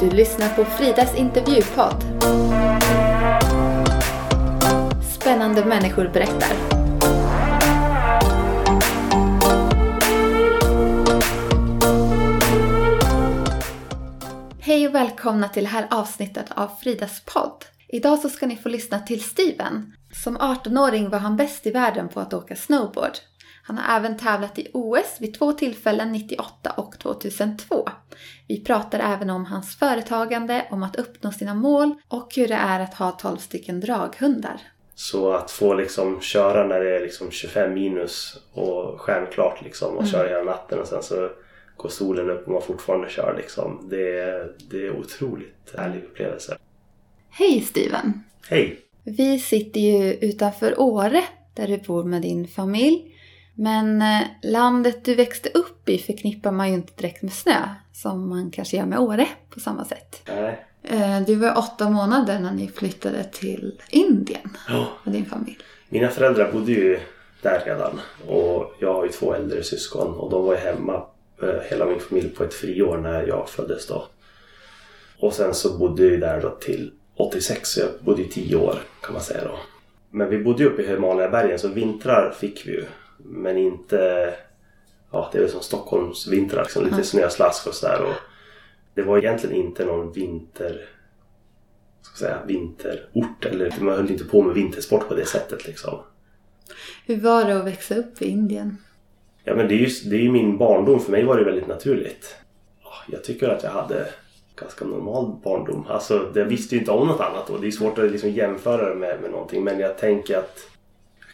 Du lyssnar på Fridas intervjupodd. Spännande människor berättar. Hej och välkomna till det här avsnittet av Fridas podd. Idag så ska ni få lyssna till Steven. Som 18-åring var han bäst i världen på att åka snowboard. Han har även tävlat i OS vid två tillfällen 98 och 2002. Vi pratar även om hans företagande, om att uppnå sina mål och hur det är att ha 12 stycken draghundar. Så att få liksom köra när det är liksom 25 minus och stjärnklart liksom och köra hela natten och sen så går solen upp och man fortfarande kör liksom. Det är, det är otroligt härlig upplevelse. Hej Steven! Hej! Vi sitter ju utanför Åre där du bor med din familj. Men eh, landet du växte upp i förknippar man ju inte direkt med snö som man kanske gör med Åre på samma sätt. Nej. Eh, Du var åtta månader när ni flyttade till Indien Ja. med din familj. Mina föräldrar bodde ju där redan och jag har ju två äldre syskon och de var ju hemma eh, hela min familj på ett friår när jag föddes då. Och sen så bodde jag där då till 86 så jag bodde i 10 år kan man säga då. Men vi bodde ju uppe i Himalaya-bergen så vintrar fick vi ju. Men inte... Ja, det är väl som Stockholms vintrar liksom. Lite snöslask och sådär. Och det var egentligen inte någon vinter... Ska säga, vinterort. Eller man höll inte på med vintersport på det sättet liksom. Hur var det att växa upp i Indien? Ja men det är ju det är ju min barndom. För mig var det väldigt naturligt. Ja, Jag tycker att jag hade ganska normal barndom. Alltså jag visste ju inte om något annat då. Det är svårt att liksom jämföra det med, med någonting. Men jag tänker att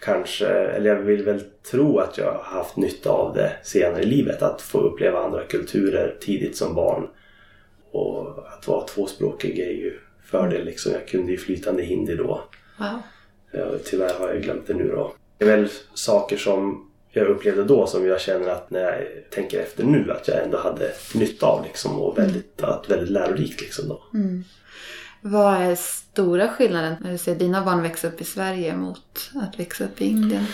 kanske, eller jag vill väl tro att jag har haft nytta av det senare i livet. Att få uppleva andra kulturer tidigt som barn. Och att vara tvåspråkig är ju fördel liksom. Jag kunde ju flytande hindi då. Wow. Ja, tyvärr har jag glömt det nu då. Det är väl saker som jag upplevde då som jag känner att när jag tänker efter nu att jag ändå hade nytta av liksom och väldigt, att väldigt lärorikt liksom då. Vad är stora skillnaden när du ser dina barn växa upp i Sverige mot att växa upp i Indien?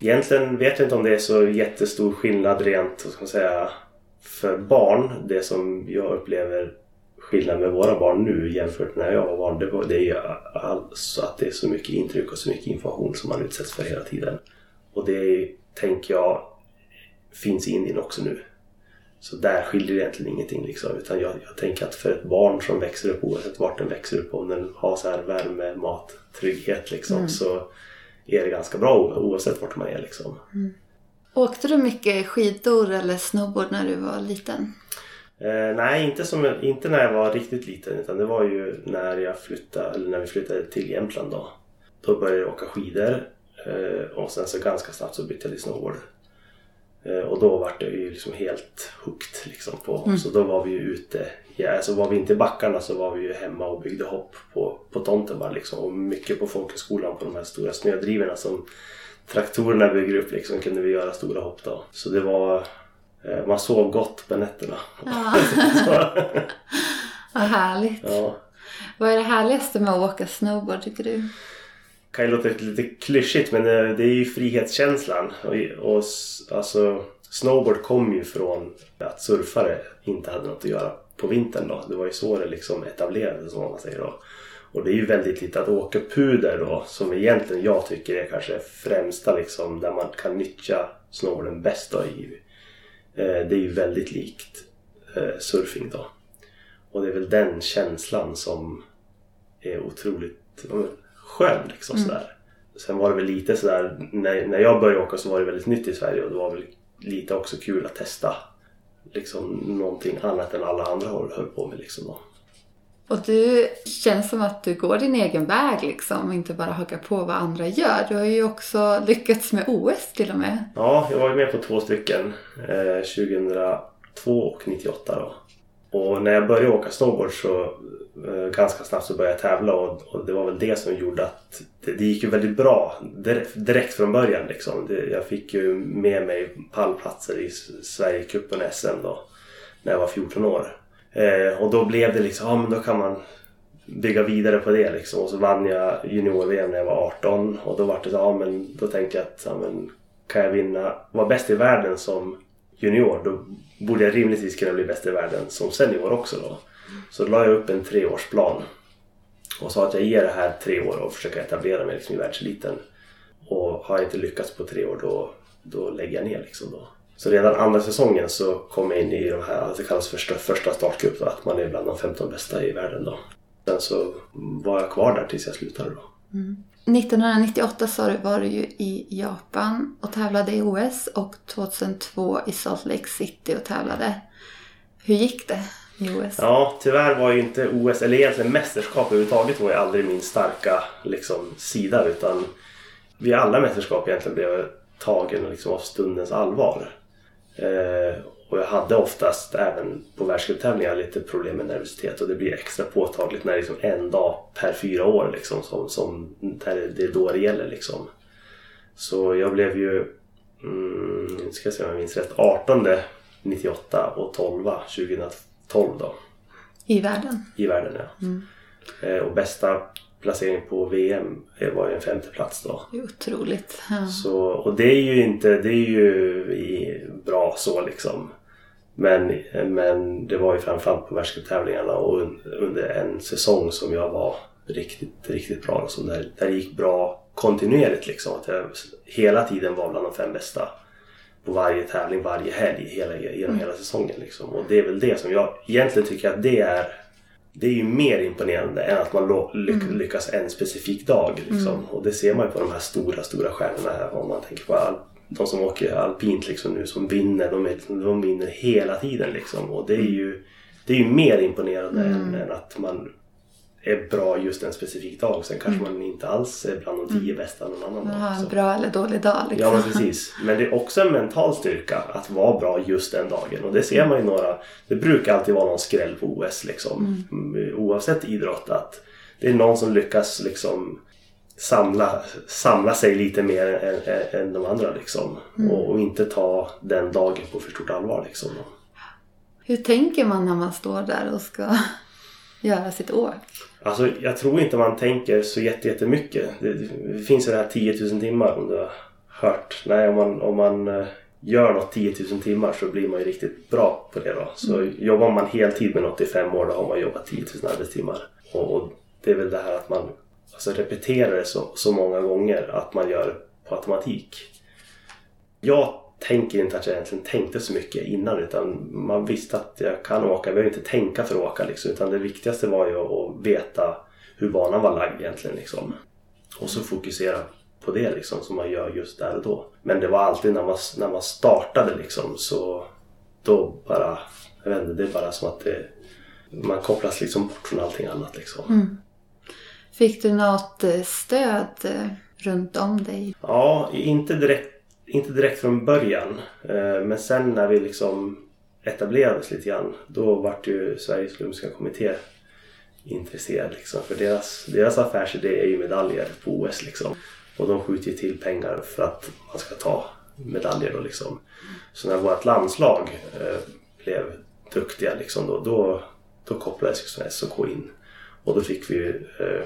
Egentligen vet jag inte om det är så jättestor skillnad rent, ska man säga, för barn. Det som jag upplever skillnad med våra barn nu jämfört med när jag var barn. Det, var, det är ju alltså att det är så mycket intryck och så mycket information som man utsätts för hela tiden. Och det tänker jag finns i Indien också nu. Så där skiljer det egentligen ingenting liksom. Utan jag, jag tänker att för ett barn som växer upp oavsett vart den växer upp om den har så här värme, mat, trygghet liksom. Så är det ganska bra oavsett vart man är liksom. Åkte du mycket skidor eller snowboard när du var liten? Eh, nej, inte, som, inte när jag var riktigt liten utan det var ju när jag flyttade, eller när vi flyttade till Jämtland då. Då började jag åka skidor eh, och sen så ganska snabbt så bytte jag till snowboard. Eh, och då var det ju liksom helt hooked liksom på. Så då var vi ju ute. Ja, alltså var vi inte i backarna så var vi ju hemma och byggde hopp på, på tomten bara liksom. Och mycket på folkhögskolan på de här stora snödrivorna som traktorerna bygger upp liksom kunde vi göra stora hopp då. Så det var eh, man sov gott på nätterna. Vad härligt. ja. Vad är det härligaste med att åka snowboard tycker du? Kan ju låta lite klyschigt men eh, det är ju frihetskänslan. Och, och alltså, snowboard kom ju från att surfare inte hade något att göra på vintern då. Det var ju så det liksom etablerades som man säger då. Och det är ju väldigt lite att åka puder då som egentligen jag tycker är kanske främsta liksom där man kan nyttja snowboarden bäst då. I, eh, det är ju väldigt likt eh, surfing då. Och det är väl den känslan som är otroligt skön liksom sådär. Sen var det väl lite sådär, när, när jag började åka så var det väldigt nytt i Sverige och det var väl lite också kul att testa liksom någonting annat än alla andra höll, höll på med liksom då. Och du känns som att du går din egen väg liksom och inte bara hakar på vad andra gör. Du har ju också lyckats med OS till och med. Ja, jag var ju med på två stycken. Eh, 2002 och 98 då. Och när jag började åka snowboard så Eh, ganska snabbt så började jag tävla och, och det var väl det som gjorde att det, det gick ju väldigt bra direkt, direkt från början liksom. Det, jag fick ju med mig pallplatser i Sverigecupen och SM då när jag var 14 år. Eh, och då blev det liksom, ja men då kan man bygga vidare på det liksom. Och så vann jag junior-VM när jag var 18 och då var det så, ja men då tänkte jag att ja, men, kan jag vinna, vara bäst i världen som junior då borde jag rimligtvis kunna bli bäst i världen som senior också då. Så då la jag upp en treårsplan och sa att jag ger det här tre år och försöker etablera mig liksom i världseliten. Och har jag inte lyckats på tre år då, då lägger jag ner liksom då. Så redan andra säsongen så kom jag in i de här, alltså det kallas för första startgrupp då, att man är bland de 15 bästa i världen då. Sen så var jag kvar där tills jag slutade då. Mm. 1998 så var du ju i Japan och tävlade i OS och 2002 i Salt Lake City och tävlade. Hur gick det OS? Ja, tyvärr var ju inte OS, eller egentligen mästerskap överhuvudtaget var ju aldrig min starka liksom, sida utan vid alla mästerskap egentligen blev jag tagen liksom, av stundens allvar. Eh, och jag hade oftast även på världscuptävlingar lite problem med nervositet och det blir extra påtagligt när det är liksom en dag per fyra år liksom som, som där det är då det gäller liksom. Så jag blev ju, mm, ska jag se om jag minns rätt, 18 98 och 12 2012 då I världen? i världen. Ja. Eh, och bästa placering på VM var ju en femte plats då. Det är otroligt. Ja. Så, och det är ju inte, det är ju i, bra så liksom. Men, men det var ju framförallt på världscuptävlingarna och un, under en säsong som jag var riktigt, riktigt bra. Alltså där, där det gick bra kontinuerligt liksom. Att jag hela tiden var bland de fem bästa på varje tävling, varje helg hela, genom hela säsongen. Liksom. Och det är väl det som jag egentligen tycker att det är det är ju mer imponerande än att man ly- lyckas en specifik dag. Liksom. Och det ser man ju på de här stora, stora stjärnorna här. Om man tänker på all, de som åker alpint liksom nu som vinner. De, är, de vinner hela tiden liksom. Och det är ju, det är ju mer imponerande än, än att man är bra just en specifik dag. Sen kanske man inte alls är bland de tio bästa någon annan dag. Så- en bra eller dålig dag liksom. Ja men precis. Men det är också en mental styrka att vara bra just den dagen. Och det ser man ju några. Det brukar alltid vara någon skräll på OS liksom. Mm, Oavsett idrott. Att det är någon som lyckas liksom samla, samla sig lite mer än, än, än de andra liksom. Och, och inte ta den dagen på för stort allvar liksom. Hur tänker man när man står där och ska göra sitt åk? Alltså jag tror inte man tänker så jätte- jättemycket. Det, det finns ju det här 10 000 timmar om du har hört. Nej, om man, om man eh, gör något 10 000 timmar så blir man ju riktigt bra på det då. Så jobbar man heltid med något i fem år då har man jobbat 10 000 arbetstimmar. Och, och det är väl det här att man alltså, repeterar det så, så många gånger att man gör på automatik. Jag tänker inte att jag egentligen tänkte så mycket innan utan man visste att jag kan åka. Jag behöver inte tänka för att åka liksom, utan det viktigaste var ju att veta hur banan var lagd egentligen. Liksom. Och så fokusera på det liksom, som man gör just där och då. Men det var alltid när man, när man startade liksom så då bara, jag vet inte, det är bara som att det, man kopplas liksom bort från allting annat liksom. Fick du något eh, stöd eh, runt om dig? Ja, inte direkt, inte direkt från början. Eh, men sen när vi liksom etablerades lite grann. Då vart ju Sveriges Olympiska Kommitté intresserad. Liksom. För deras, deras affärsidé är ju medaljer på OS. Liksom. Och de skjuter ju till pengar för att man ska ta medaljer. Då, liksom. Så när vårt landslag eh, blev duktiga liksom, då, då, då kopplades ju SOK in. Och då fick vi ju eh,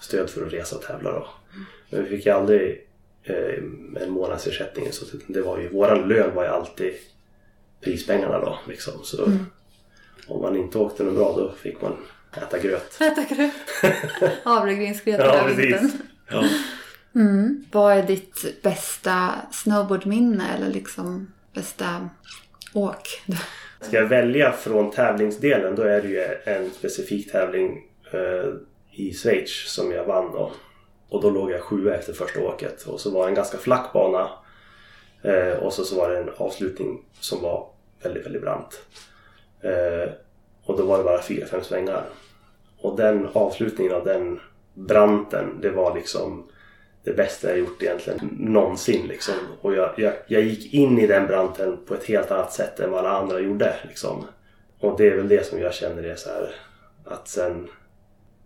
stöd för att resa och tävla. Då. Men vi fick ju aldrig en månadsersättning. Så det var ju, våran lön var ju alltid prispengarna då. Liksom. Så om man inte åkte något bra då fick man äta gröt. Äta gröt. Havregrynsgröt Ja, precis. Ja. Mm. Vad är ditt bästa snowboardminne eller liksom bästa åk? Ska jag välja från tävlingsdelen då är det ju en specifik tävling eh, i Schweiz som jag vann då. Och då låg jag sjua efter första åket och så var det en ganska flack bana. Eh, och så, så var det en avslutning som var väldigt, väldigt brant. Eh, och då var det bara fyra, fem svängar. Och den avslutningen av den branten, det var liksom det bästa jag gjort egentligen någonsin. Liksom. Och jag, jag, jag gick in i den branten på ett helt annat sätt än vad alla andra gjorde. Liksom. Och det är väl det som jag känner är så här att sen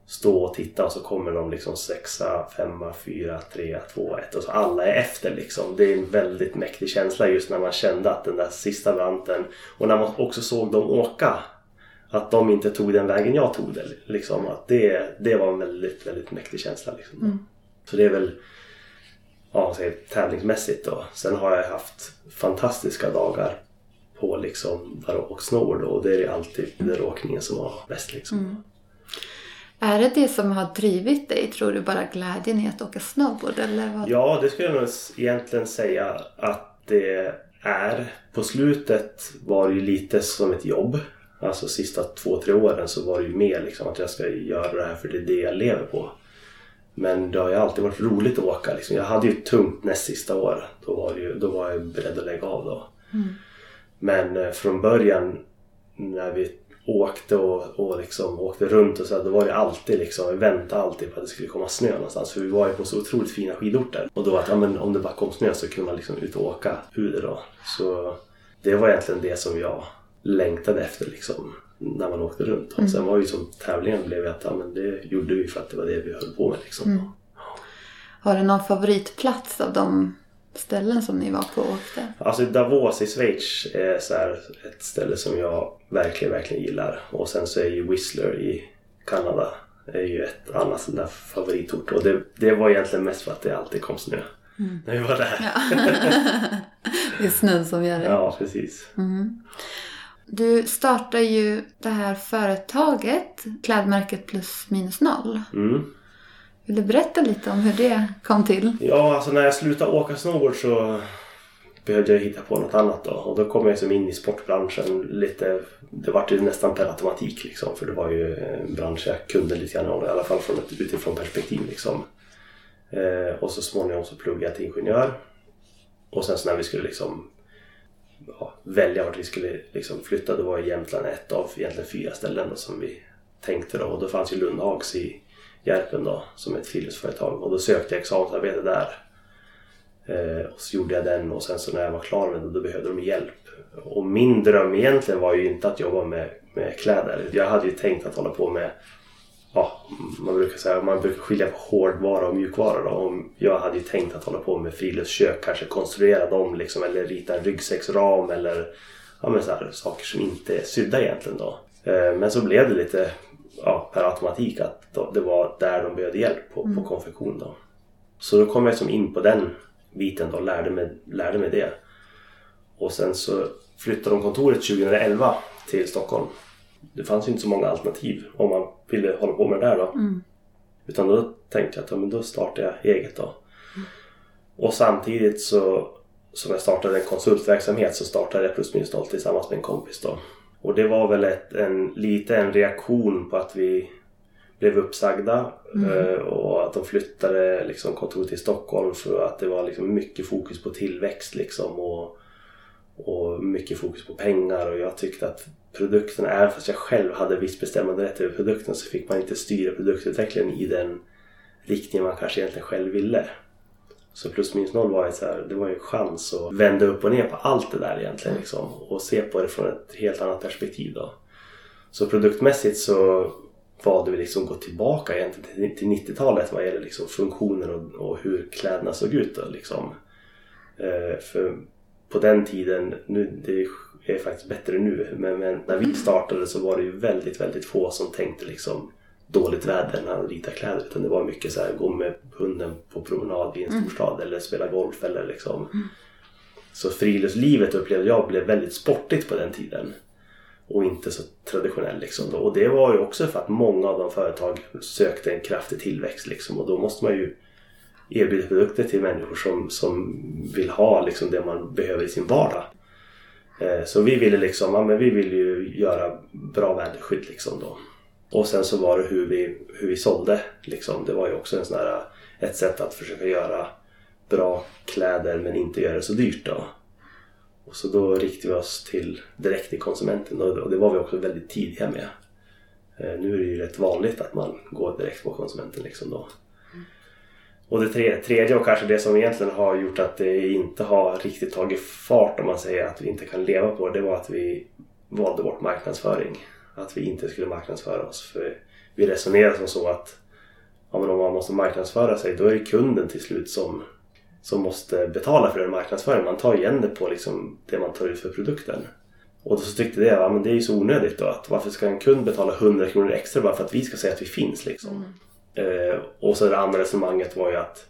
stå och titta och så kommer de liksom sexa, femma, fyra, tre, två, ett och så alla är efter liksom. Det är en väldigt mäktig känsla just när man kände att den där sista branten och när man också såg dem åka att de inte tog den vägen jag tog det. Liksom, att det, det var en väldigt, väldigt mäktig känsla. Liksom. Så det är väl ja, säger, tävlingsmässigt då. Sen har jag haft fantastiska dagar på liksom bara åkt snowboard och det är alltid den åkningen som var bäst liksom. Mm. Är det det som har drivit dig, tror du, bara glädjen i att åka snowboard? Eller vad? Ja, det skulle jag nog egentligen säga att det är. På slutet var det ju lite som ett jobb. Alltså sista två, tre åren så var det ju mer liksom att jag ska göra det här för det är det jag lever på. Men det har ju alltid varit roligt att åka. Liksom. Jag hade ju tungt näst sista år. Då var, ju, då var jag beredd att lägga av då. Mm. Men eh, från början när vi åkte och, och liksom åkte runt och så då var det alltid liksom, vi väntade alltid på att det skulle komma snö någonstans. För vi var ju på så otroligt fina skidorter. Och då att ja, om det bara kom snö så kunde man liksom ut och åka ur det då. Så det var egentligen det som jag längtade efter liksom när man åkte runt. Och sen var ju som tävlingen blev att ja, men det gjorde vi för att det var det vi höll på med liksom. Har du någon favoritplats av de ställen som ni var på och åkte? Alltså Davos i Schweiz är så ett ställe som jag verkligen, verkligen gillar. Och sen så är ju Whistler i Kanada är ju ett annat sån där favoritort. Och det, det var egentligen mest för att det alltid kom snö. När vi var där. Ja. det är snön som gör det. Ja, precis. Du startar ju det här företaget, klädmärket plus minus noll. Mm. Vill du berätta lite om hur det kom till? Ja, alltså när jag slutade åka snowboard så behövde jag hitta på något annat då. Och då kom jag som in i sportbranschen lite. Det var ju nästan per automatik liksom. För det var ju en bransch jag kunde lite grann om, i alla fall från ett utifrån perspektiv liksom. Eh, och så småningom så pluggade jag till ingenjör. Och sen så när vi skulle liksom ja, välja vart vi skulle liksom flytta, då var Jämtland ett av egentligen fyra ställen då, som vi tänkte då. Och då fanns ju Lundhags i Järpen då, som är ett friluftsföretag. Och då sökte jag examensarbete där. Eh, och så gjorde jag den och sen så när jag var klar med det då behövde de hjälp. Och min dröm egentligen var ju inte att jobba med, med kläder. Jag hade ju tänkt att hålla på med Ja, man brukar säga man brukar skilja på hårdvara och mjukvara. Då. Och jag hade ju tänkt att hålla på med friluftskök, kanske konstruera dem liksom, eller rita en ryggsäcksram eller ja, men så här, saker som inte är sydda egentligen. Då. Eh, Men så blev det lite ja, per automatik att det var där de behövde hjälp på, på konfektion. Då. Så då kom jag som in på den biten och lärde mig, lärde mig det. Och sen så flyttade de kontoret 2011 till Stockholm. Det fanns ju inte så många alternativ om man ville hålla på med det där då. Utan då tänkte jag att ja, men då startar jag eget då. Och samtidigt så som jag startade en konsultverksamhet så startade jag Plus minus noll tillsammans med en kompis då. Och det var väl ett, en, lite en reaktion på att vi blev uppsagda eh, och att de flyttade liksom, kontoret till Stockholm för att det var liksom mycket fokus på tillväxt liksom och, och mycket fokus på pengar och jag tyckte att produkten, även fast jag själv hade viss bestämmande rätt över produkten så fick man inte styra produktutvecklingen i den riktning man kanske egentligen själv ville. Så plus minus noll var ju så här, det var ju en chans att vända upp och ner på allt det där egentligen liksom, och se på det från ett helt annat perspektiv då. Så produktmässigt så valde vi liksom gå tillbaka egentligen till 90-talet vad gäller liksom funktioner och, och hur kläderna såg ut. Då, liksom. Eh, för på den tiden, nu, det är faktiskt bättre nu, men, men när vi startade så var det ju väldigt, väldigt få som tänkte liksom dåligt väder när de ritade kläder. Utan det var mycket så här, gå med hunden på promenad i en storstad eller spela golf eller liksom. Så friluftslivet upplevde jag blev väldigt sportigt på den tiden. Och inte så traditionell liksom. Och det var ju också för att många av de företag sökte en kraftig tillväxt liksom. Och då måste man ju erbjuda produkter till människor som, som vill ha liksom det man behöver i sin vardag. Eh, Så vi ville liksom, ja men vi vill ju göra bra väderskydd liksom då. Och sen så var det hur vi, hur vi sålde liksom. Det var ju också en sån här, ett sätt att försöka göra bra kläder men inte göra det så dyrt då. Och så då riktade vi oss till direkt till konsumenten och det var vi också väldigt tidiga med. Eh, nu är det ju rätt vanligt att man går direkt på konsumenten liksom då. Och det tredje och kanske det som egentligen har gjort att det inte har riktigt tagit fart om man säger att vi inte kan leva på det, det var att vi valde bort marknadsföring. Att vi inte skulle marknadsföra oss. För vi resonerade som så att ja, men om man måste marknadsföra sig då är det kunden till slut som, som måste betala för den marknadsföringen. Man tar igen det på liksom det man tar ut för produkten. Och då så tyckte det, ja, men det är ju så onödigt då. Att varför ska en kund betala 100 kronor extra bara för att vi ska säga att vi finns liksom? Eh, och så det andra resonemanget var ju att,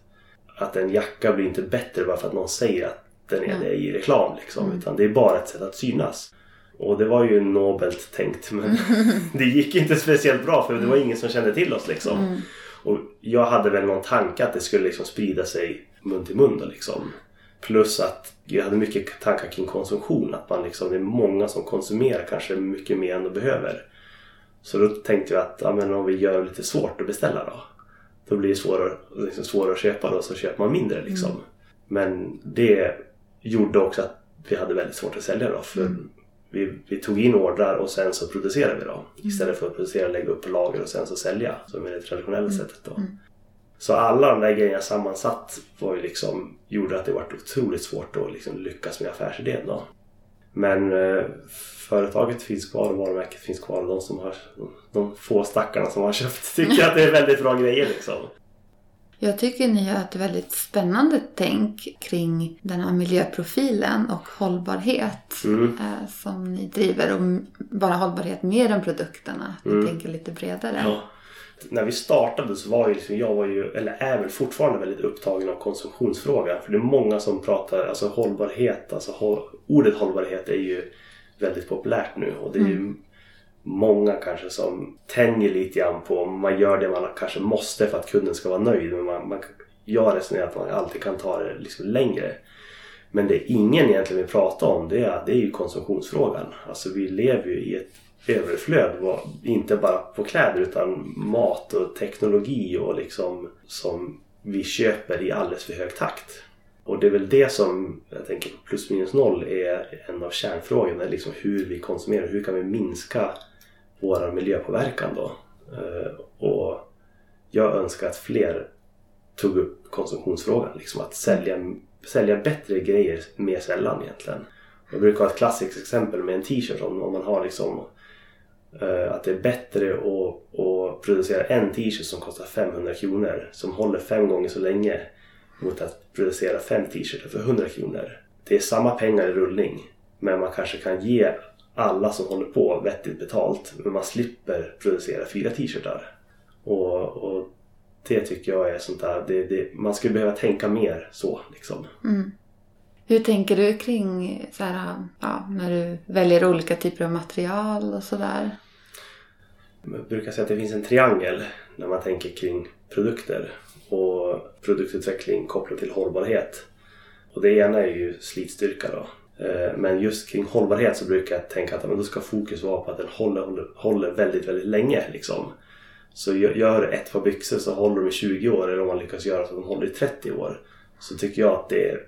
att en jacka blir inte bättre bara för att någon säger att där nere i reklam liksom. Utan det är bara ett sätt att synas. Och det var ju nobelt tänkt men det gick inte speciellt bra för det var ingen som kände till oss liksom. Och jag hade väl någon tanke att det skulle liksom sprida sig mun till mun då liksom. Plus att jag hade mycket tankar kring konsumtion. Att man liksom, det är många som konsumerar kanske mycket mer än de behöver. Så då tänkte jag att ja, men om vi gör det lite svårt att beställa då. Då blir det svårare, liksom svårare att köpa då så köper man mindre liksom. Men det gjorde också att vi hade väldigt svårt att sälja då. För vi, vi tog in ordrar och sen så producerade vi då. Istället för att producera, lägga upp på lager och sen så sälja. Som är det traditionella sättet då. Så alla de där grejerna sammansatt var ju liksom, gjorde att det var otroligt svårt att liksom lyckas med affärsidén då. Men eh, företaget finns kvar och varumärket finns kvar. Och de, som har, de få stackarna som har köpt tycker att det är väldigt bra grejer liksom. Jag tycker ni har ett väldigt spännande tänk kring den här miljöprofilen och hållbarhet Mm. eh, som ni driver. Och bara hållbarhet mer än produkterna. Ni Mm. tänker lite bredare. Ja. När vi startade så var ju liksom, jag var ju, eller är väl fortfarande väldigt upptagen av konsumtionsfrågan. För det är många som pratar, alltså hållbarhet, alltså ordet hållbarhet är ju väldigt populärt nu. Och det är ju många kanske som tänjer lite grann på, om man gör det man kanske måste för att kunden ska vara nöjd. Men man, man, jag resonerar att man alltid kan ta det liksom längre. Men det ingen egentligen vill prata om det är, det är ju konsumtionsfrågan. Alltså vi lever ju i ett överflöd. Inte bara på kläder utan mat och teknologi och liksom som vi köper i alldeles för hög takt. Och det är väl det som jag tänker på plus minus noll är en av kärnfrågorna. Liksom hur vi konsumerar. Hur kan vi minska vår miljöpåverkan då? Eh, och jag önskar att fler tog upp konsumtionsfrågan. Liksom att sälja, sälja bättre grejer mer sällan egentligen. Jag brukar ha ett klassiskt exempel med en t-shirt. Om, om man har liksom eh, att det är bättre att, att producera en t-shirt som kostar 500 kronor som håller fem gånger så länge mot att producera fem t-shirtar för 100 kronor. Det är samma pengar i rullning men man kanske kan ge alla som håller på vettigt betalt men man slipper producera fyra t-shirtar. Och, och det tycker jag är sånt där, det, det, man skulle behöva tänka mer så liksom. Hur tänker du kring så här, ja, när du väljer olika typer av material och sådär? Jag brukar säga att det finns en triangel när man tänker kring produkter och produktutveckling kopplat till hållbarhet. Och det ena är ju slitstyrka då. Eh, Men just kring hållbarhet så brukar jag tänka att men då ska fokus vara på att den håller, håller, håller väldigt, väldigt länge. Liksom. Så gö- gör ett par byxor så håller de i 20 år eller om man lyckas göra så att de håller i 30 år. Så tycker jag att det är,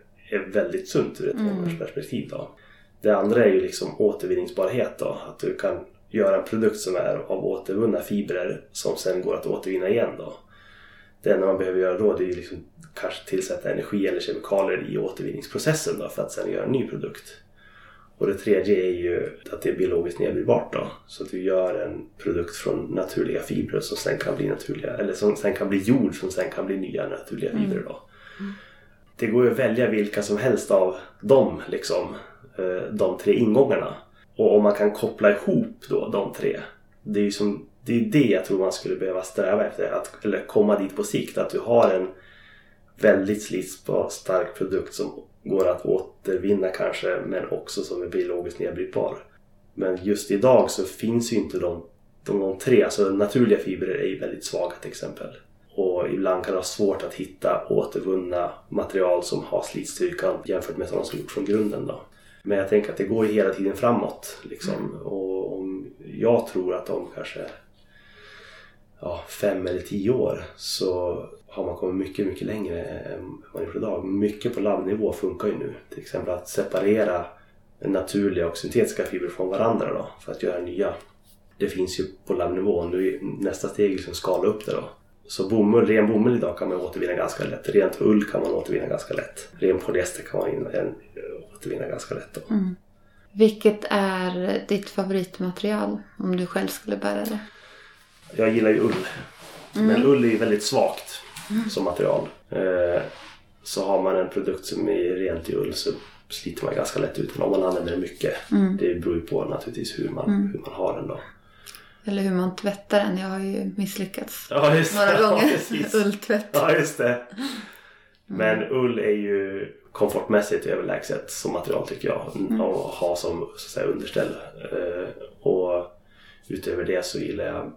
väldigt sunt ur ett hållbarhetsperspektiv. Då. Det andra är ju liksom återvinningsbarhet då. Att du kan göra en produkt som är av återvunna fibrer som sen går att återvinna igen då. Det enda man behöver göra då det är ju liksom kanske tillsätta energi eller kemikalier i återvinningsprocessen då för att sen göra en ny produkt. Och det tredje är ju att det är biologiskt nedbrytbart då. Så att du gör en produkt från naturliga fibrer som sen kan bli naturliga, eller som sen kan bli jord som sen kan bli nya naturliga fibrer då. Det går ju att välja vilka som helst av dem, liksom, eh, de tre ingångarna. Och om man kan koppla ihop då de tre. Det är ju som, det, är det jag tror man skulle behöva sträva efter. Att, eller komma dit på sikt. Att du har en väldigt slitsbar, stark produkt som går att återvinna kanske men också som är biologiskt nedbrytbar. Men just idag så finns ju inte de, de, de tre, alltså naturliga fibrer är ju väldigt svaga till exempel. Och ibland kan det vara svårt att hitta återvunna material som har slitstyrkan jämfört med sådana som gjorts från grunden. Då. Men jag tänker att det går ju hela tiden framåt. Liksom. Och om, jag tror att om kanske ja, fem eller tio år så har man kommit mycket, mycket längre än man gjort idag. Mycket på labbnivå funkar ju nu. Till exempel att separera naturliga och syntetiska fibrer från varandra då, för att göra nya. Det finns ju på labbnivå. Nu är nästa steg liksom skala upp det då. Så bomull, ren bomull idag kan man återvinna ganska lätt. Rent ull kan man återvinna ganska lätt. Ren polyester kan man återvinna ganska lätt. Då. Mm. Vilket är ditt favoritmaterial om du själv skulle bära det? Jag gillar ju ull. Men ull är ju väldigt svagt som material. Eh, så har man en produkt som är rent i ull så sliter man ganska lätt ut den om man använder den mycket. Det beror ju på naturligtvis hur man, hur man har den då. Eller hur man tvättar den. Jag har ju misslyckats Ja, några Ja, gånger. precis. Ulltvätt. Ja, just det. Men ull är ju komfortmässigt överlägset som material tycker jag. Mm. Och ha som så att säga, underställ. Eh, och utöver det så gillar jag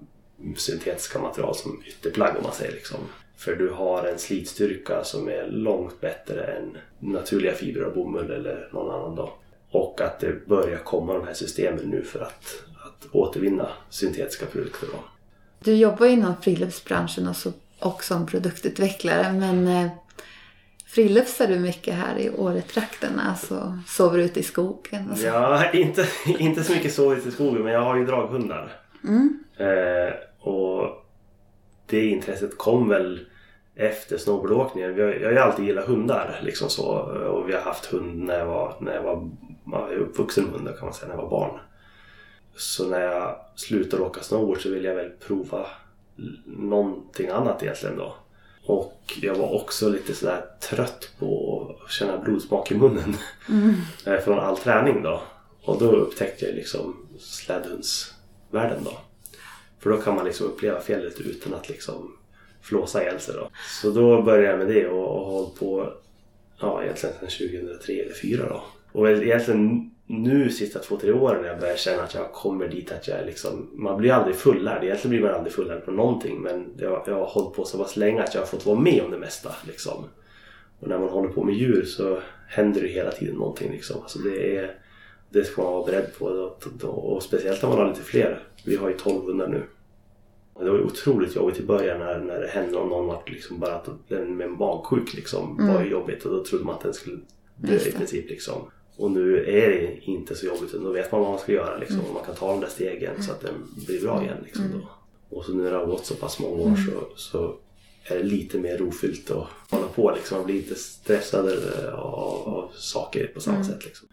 syntetiska material som ytterplagg om man säger liksom. För du har en slitstyrka som är långt bättre än naturliga fibrer av bomull eller någon annan då. Och att det börjar komma de här systemen nu för att, att återvinna syntetiska produkter. Då. Du jobbar inom friluftsbranschen och, så, och som produktutvecklare men eh, friluftsar du mycket här i Åretrakten? Alltså sover ute i skogen? Ja, inte, inte så mycket sovit i skogen men jag har ju draghundar. Mm. Eh, och det intresset kom väl efter snowboardåkningen. Jag har ju alltid gillat hundar liksom så. Och vi har haft hund när jag var, när jag var, jag är uppvuxen med hundar kan man säga, när jag var barn. Så när jag slutade åka snowboard så ville jag väl prova någonting annat egentligen då. Och jag var också lite sådär trött på att känna blodsmak i munnen. Eh, Från all träning då. Och då upptäckte jag liksom slädhundsvärlden då. För då kan man liksom uppleva fjället utan att liksom flåsa ihjäl sig då. Så då började jag med det och, och har hållit på ja, egentligen sedan 2003 eller 2004 då. Och egentligen nu sista två, tre åren när jag börjar känna att jag kommer dit att jag är liksom... Man blir aldrig fullärd. Egentligen blir man aldrig fullärd på någonting men jag, jag har hållit på så pass länge att jag har fått vara med om det mesta liksom. Och när man håller på med djur så händer det hela tiden någonting liksom. Alltså det, är, det ska man vara beredd på och, och speciellt när man har lite fler. Vi har ju 12 hundar nu. Det var ju otroligt jobbigt i början när, när det hände om någon var liksom bara att den med en magsjuk liksom var ju jobbigt och då trodde man att den skulle dö i princip liksom. Och nu är det inte så jobbigt utan då vet man vad man ska göra liksom. Och man kan ta de där stegen så att den blir bra igen liksom då. Och så nu när det har gått så pass många år så, så är det lite mer rofyllt att hålla på liksom. Man blir inte stressad eh, av, av saker på samma sätt liksom.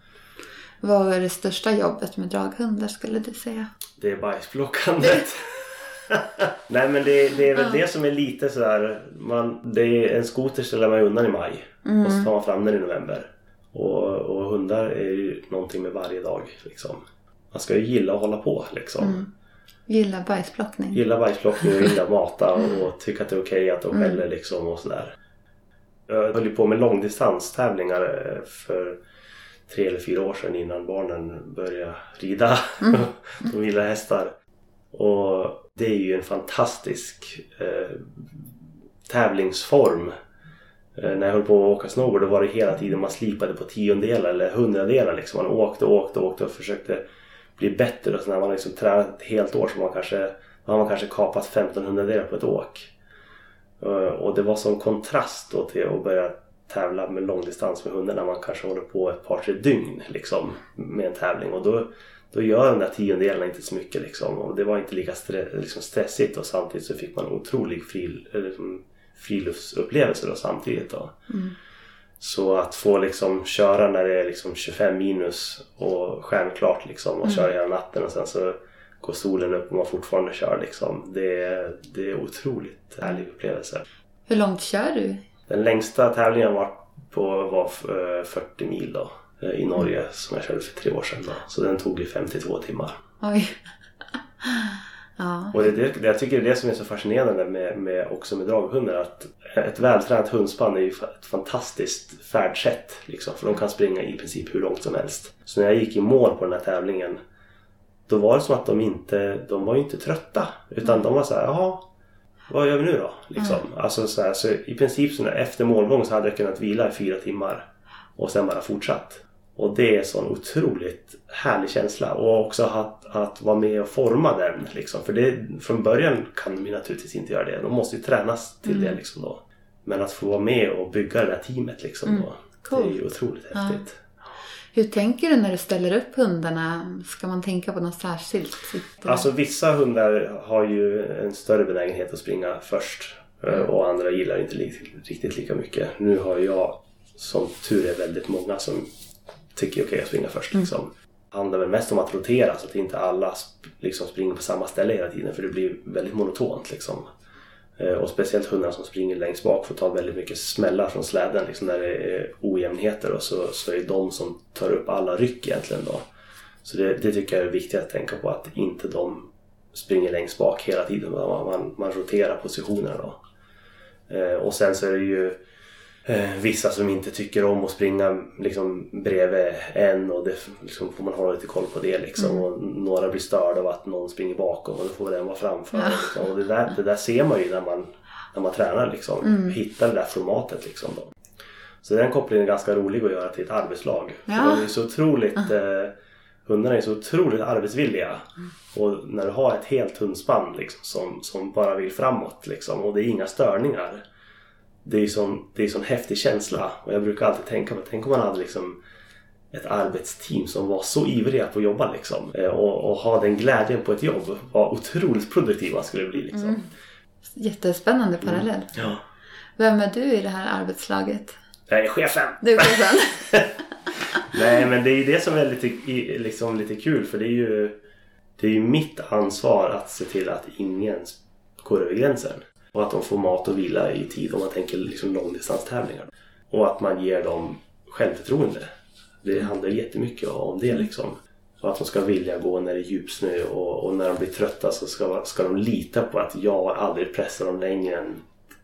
Vad är det största jobbet med draghundar skulle du säga? Det är bajsplockandet. Nej men det, det är väl det som är lite sådär. Man, det är, en skoter ställer man undan i maj. Och så tar man fram den i november. Och, och hundar är ju någonting med varje dag. Liksom. Man ska ju gilla att hålla på liksom. Gillar bajsplockning? Gilla bajsplockning och gilla mata och tycka att det är okej att de skäller liksom och sådär. Jag höll ju på med långdistanstävlingar eh, för tre eller fyra år sedan innan barnen började rida. de gillar hästar. Och det är ju en fantastisk eh, tävlingsform. Eh, när jag höll på att åka snowboard då var det hela tiden man slipade på tiondelar eller hundradelar. Liksom. Man åkte och åkte och åkte och försökte bli bättre. Och så när man liksom tränat ett helt år så man kanske, har man kanske kapat 1500 delar på ett åk. Eh, Och det var sån kontrast då till att börja tävla med långdistans med hundar när man kanske håller på ett par tre dygn liksom, med en tävling. Och då, då gör de där tiondelarna inte så mycket liksom. Och det var inte lika stre- liksom stressigt och samtidigt så fick man en otrolig fri, eller liksom, friluftsupplevelse då samtidigt. Då. Så att få liksom köra när det är liksom 25 minus och stjärnklart liksom och köra hela natten och sen så går solen upp och man fortfarande kör liksom. Det är, det är otroligt härlig upplevelse. Hur långt kör du? Den längsta tävlingen jag varit på var eh, 40 mil då eh, i Norge som jag körde för tre år sedan. Då. Så den tog ju 52 timmar. Oj. ja. Och det, det, jag tycker det är det som är så fascinerande med, med, också med draghundar. Att ett vältränat hundspann är ju ett fantastiskt färdsätt. Liksom, för de kan springa i princip hur långt som helst. Så när jag gick i mål på den här tävlingen. Då var det som att de inte, de var inte trötta. Utan de var så här, jaha. Vad gör vi nu då? Liksom. Alltså, så, här, så I princip så efter målgång så hade jag kunnat vila i fyra timmar. Och sen bara fortsatt. Och det är en sån otroligt härlig känsla. Och också att, att vara med och forma den. Liksom. För det, från början kan ju naturligtvis inte göra det. De måste ju tränas till det liksom då. Men att få vara med och bygga det där teamet liksom då. Det är ju otroligt häftigt. Hur tänker du när du ställer upp hundarna? Ska man tänka på något särskilt? Alltså vissa hundar har ju en större benägenhet att springa först. eh, Och andra gillar inte li- riktigt lika mycket. Nu har jag som tur är väldigt många som tycker okej att springa först. Liksom. Det handlar väl mest om att rotera så att inte alla liksom springer på samma ställe hela tiden för det blir väldigt monotont. Liksom. Eh, och speciellt hundar som springer längst bak får ta väldigt mycket smällar från släden liksom, när det är ojämnheter och så, så är det de som tar upp alla ryck egentligen. Då. Så det, det tycker jag är viktigt att tänka på att inte de springer längst bak hela tiden. utan Man, man, man roterar positionerna då. Eh, och sen så är det ju vissa som inte tycker om att springa liksom, bredvid en och det liksom, får man hålla lite koll på det. Liksom. Mm. Och några blir störda av att någon springer bakom och då får den vara framför. Ja. Liksom. Och det, där, det där ser man ju när man, när man tränar. Liksom. Mm. Hittar det där formatet. Liksom, då. Så den kopplingen är ganska rolig att göra till ett arbetslag. Ja. För de är så otroligt, eh, hundarna är så otroligt arbetsvilliga. Och när du har ett helt hundspann liksom, som, som bara vill framåt liksom, och det är inga störningar. Det är sån, det är sån häftig känsla. Och jag brukar alltid tänka på, tänk om man hade liksom ett arbetsteam som var så ivriga på att jobba liksom. Eh, Och, och ha den glädjen på ett jobb. Vad otroligt produktiv man skulle bli liksom. Mm. Jättespännande parallell. Ja. Vem är du i det här arbetslaget? Jag är chefen! Du är chefen. Nej men det är ju det som är lite, liksom lite kul för det är ju Det är ju mitt ansvar att se till att ingen går över gränsen. Och att de får mat och vila i tid om man tänker liksom långdistanstävlingar. Och att man ger dem självförtroende. Det handlar jättemycket om det liksom. Och att de ska vilja gå när det är djupsnö och, och när de blir trötta så ska, ska de lita på att jag aldrig pressar dem längre än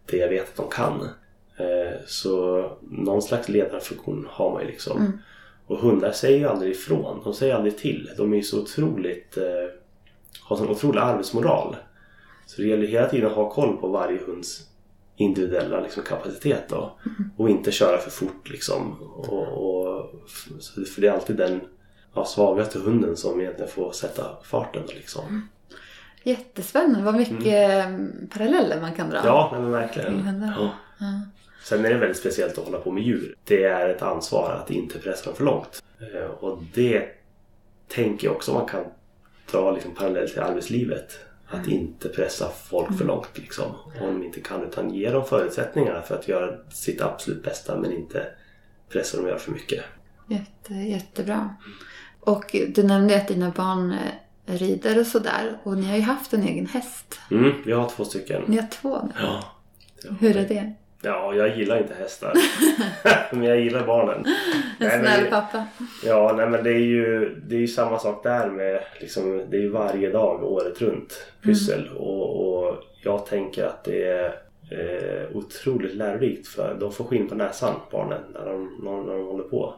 det jag vet att de kan. Eh, så någon slags ledarfunktion har man ju liksom. Och hundar säger ju aldrig ifrån. De säger aldrig till. De är så otroligt... Eh, har sån otrolig arbetsmoral. Så det gäller hela tiden att ha koll på varje hunds individuella liksom, kapacitet då. Och inte köra för fort liksom. Och, och, för det är alltid den ja, svagaste hunden som egentligen får sätta farten liksom. Jättespännande. Vad mycket mm. paralleller man kan dra. Ja, men verkligen. Ja. Ja. Sen är det väldigt speciellt att hålla på med djur. Det är ett ansvar att inte pressa dem för långt. Eh, Och det tänker jag också man kan dra liksom parallellt till arbetslivet. Att inte pressa folk för långt liksom. Om de inte kan utan ge dem förutsättningarna för att göra sitt absolut bästa men inte pressa dem att göra för mycket. Jätte, jättebra. Och du nämnde att dina barn eh, rider och sådär. Och ni har ju haft en egen häst. Mm, vi har två stycken. Ni har två nu. Ja. Hur är det? Ja, jag gillar inte hästar. men jag gillar barnen. En Nej, men- snäll pappa. Ja, nej men det är ju, det är ju samma sak där med liksom, det är varje dag året runt pyssel och, och jag tänker att det är eh, otroligt lärorikt för de får skinn på näsan barnen när de, när, när de håller på.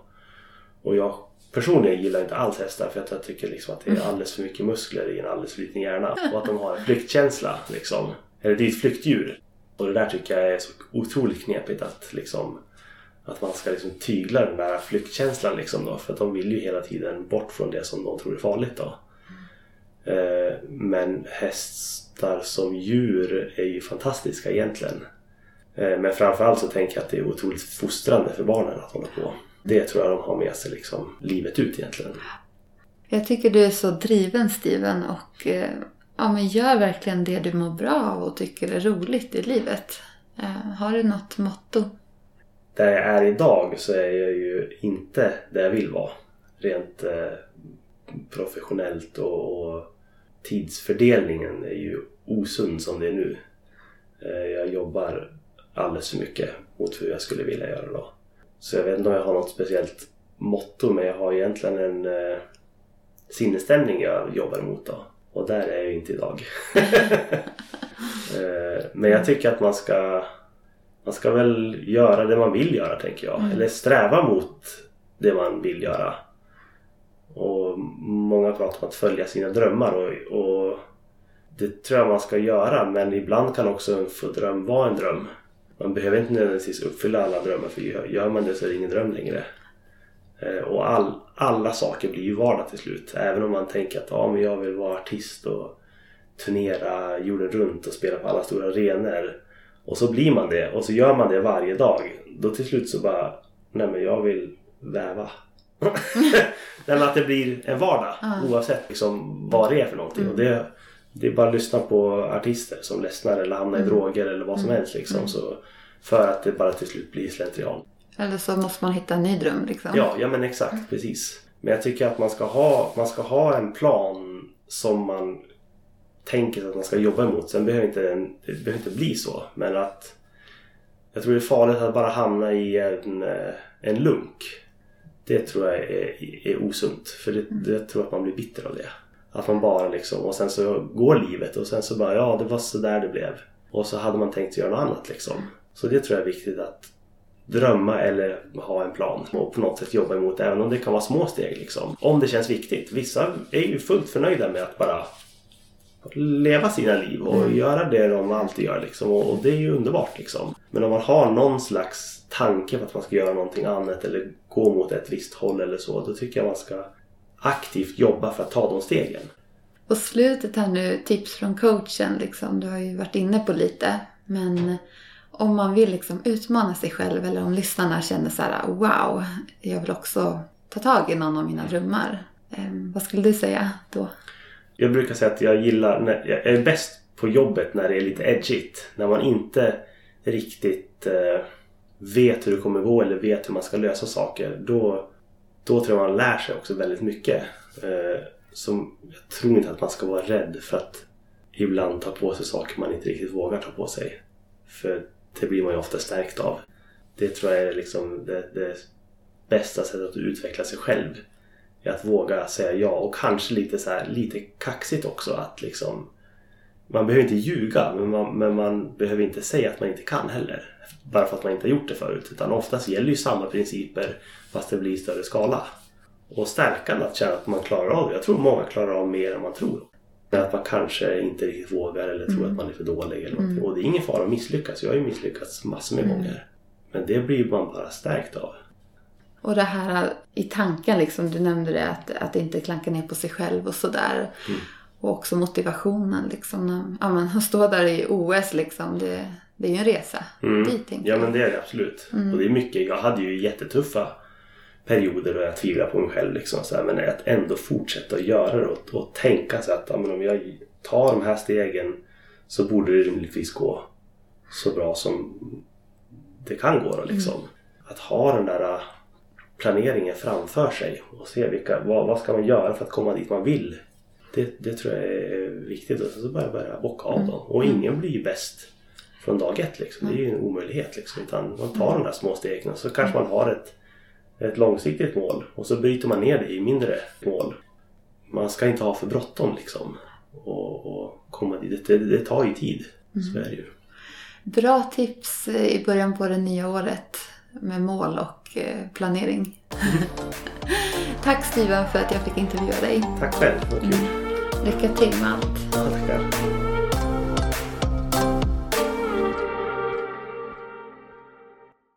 Och jag personligen gillar inte alls hästar för att jag tycker liksom att det är alldeles för mycket muskler i en alldeles för liten hjärna och att de har en flyktkänsla liksom. Eller det är ett flyktdjur. Och det där tycker jag är så otroligt knepigt att liksom att man ska liksom tygla den där flyktkänslan liksom då. För att de vill ju hela tiden bort från det som de tror är farligt då. Mm. Men hästar som djur är ju fantastiska egentligen. Eh, men framförallt så tänker jag att det är otroligt fostrande för barnen att hålla på. Det tror jag de har med sig liksom livet ut egentligen. Jag tycker du är så driven Steven och eh, ja, men gör verkligen det du mår bra av och tycker är roligt i livet. Eh, har du något motto? Där jag är idag så är jag ju inte där jag vill vara. Rent eh, professionellt och, och tidsfördelningen är ju osund som det är nu. Eh, jag jobbar alldeles för mycket mot hur jag skulle vilja göra då. Så jag vet inte om jag har något speciellt motto men jag har egentligen en eh, sinnesstämning jag jobbar emot då. Och där är jag inte idag. eh, men jag tycker att man ska man ska väl göra det man vill göra tänker jag. Eller sträva mot det man vill göra. Och många pratar om att följa sina drömmar och, och det tror jag man ska göra men ibland kan också en dröm vara en dröm. Man behöver inte nödvändigtvis uppfylla alla drömmar för gör man det så är det ingen dröm längre. Eh, Och all, alla saker blir ju vardag till slut. Även om man tänker att ja, men jag vill vara artist och turnera jorden runt och spela på alla stora arenor. Och så blir man det och så gör man det varje dag. Då till slut så bara, nej men jag vill väva. nej men att det blir en vardag oavsett liksom vad det är för någonting. Och det, det är bara att lyssna på artister som ledsnar eller hamnar i droger eller vad som helst liksom. Så, för att det bara till slut blir slentrian. Eller så måste man hitta en ny dröm liksom. Ja, ja men exakt, precis. Men jag tycker att man ska ha, man ska ha en plan som man tänker att man ska jobba emot. Sen behöver inte den, det behöver inte bli så. Men att jag tror det är farligt att bara hamna i en, eh, en lunk. Det tror jag är, är osunt. För det, det, jag tror att man blir bitter av det. Att man bara liksom, och sen så går livet och sen så bara, ja det var så där det blev. Och så hade man tänkt göra något annat liksom. Så det tror jag är viktigt att drömma eller ha en plan och på något sätt jobba emot även om det kan vara små steg liksom. Om det känns viktigt. Vissa är ju fullt förnöjda med att bara leva sina liv och mm. göra det de alltid gör liksom. Och, och, det är ju underbart liksom. Men om man har någon slags tanke på att man ska göra någonting annat eller gå mot ett visst håll eller så. Då tycker jag man ska aktivt jobba för att ta de stegen. På slutet här nu, tips från coachen liksom. Du har ju varit inne på lite. Men om man vill liksom utmana sig själv eller om lyssnarna känner så här wow, jag vill också ta tag i någon av mina drömmar. Ehm, vad skulle du säga då? Jag brukar säga att jag gillar, när, jag är bäst på jobbet när det är lite edgigt. När man inte riktigt eh, vet hur det kommer gå eller vet hur man ska lösa saker. Då, då tror jag man lär sig också väldigt mycket. Eh, som, jag tror inte att man ska vara rädd för att ibland ta på sig saker man inte riktigt vågar ta på sig. För det blir man ju ofta stärkt av. Det tror jag är liksom det, det bästa sättet att utveckla sig själv. Är att våga säga ja och kanske lite så här, lite kaxigt också att liksom man behöver inte ljuga men man, men man behöver inte säga att man inte kan heller. Bara för att man inte har gjort det förut. Utan oftast gäller ju samma principer fast det blir i större skala. Och stärkande att känna att man klarar av det. Jag tror många klarar av mer än man tror. Att man kanske inte riktigt vågar eller tror mm. att man är för dålig. Eller. Mm. Och det är ingen fara att misslyckas. Jag har ju misslyckats massor med mm. gånger. Men det blir man bara stärkt av. Och det här i tanken, liksom, du nämnde det, att, att inte klanka ner på sig själv och sådär. Mm. Och också motivationen. Liksom, ja, men, att stå där i OS, liksom, det, det är ju en resa mm. dit. Ja, men det är det absolut. Mm. Och det är mycket. Jag hade ju jättetuffa perioder då jag tvivlade på mig själv. Liksom, så här, men att ändå fortsätta att göra det och, och tänka sig att ja, men om jag tar de här stegen så borde det rimligtvis gå så bra som det kan gå. Då, liksom. Mm. Att ha den där planeringen framför sig och se vilka, vad, vad ska man göra för att komma dit man vill. Det, det tror jag är viktigt och så bara börja bocka av mm. dem. Och ingen blir ju bäst från dag ett liksom. Det är ju en omöjlighet liksom. Utan man tar de där små stegen och så kanske man har ett, ett långsiktigt mål och så bryter man ner det i mindre mål. Man ska inte ha för bråttom liksom. Och, och komma dit. Det, det, tar ju tid. Mm. Så är det ju. Bra tips i början på det nya året med mål och eh, planering. Tack Steven för att jag fick intervjua dig. Tack själv, vad kul. Mm. Lycka till med allt. tackar.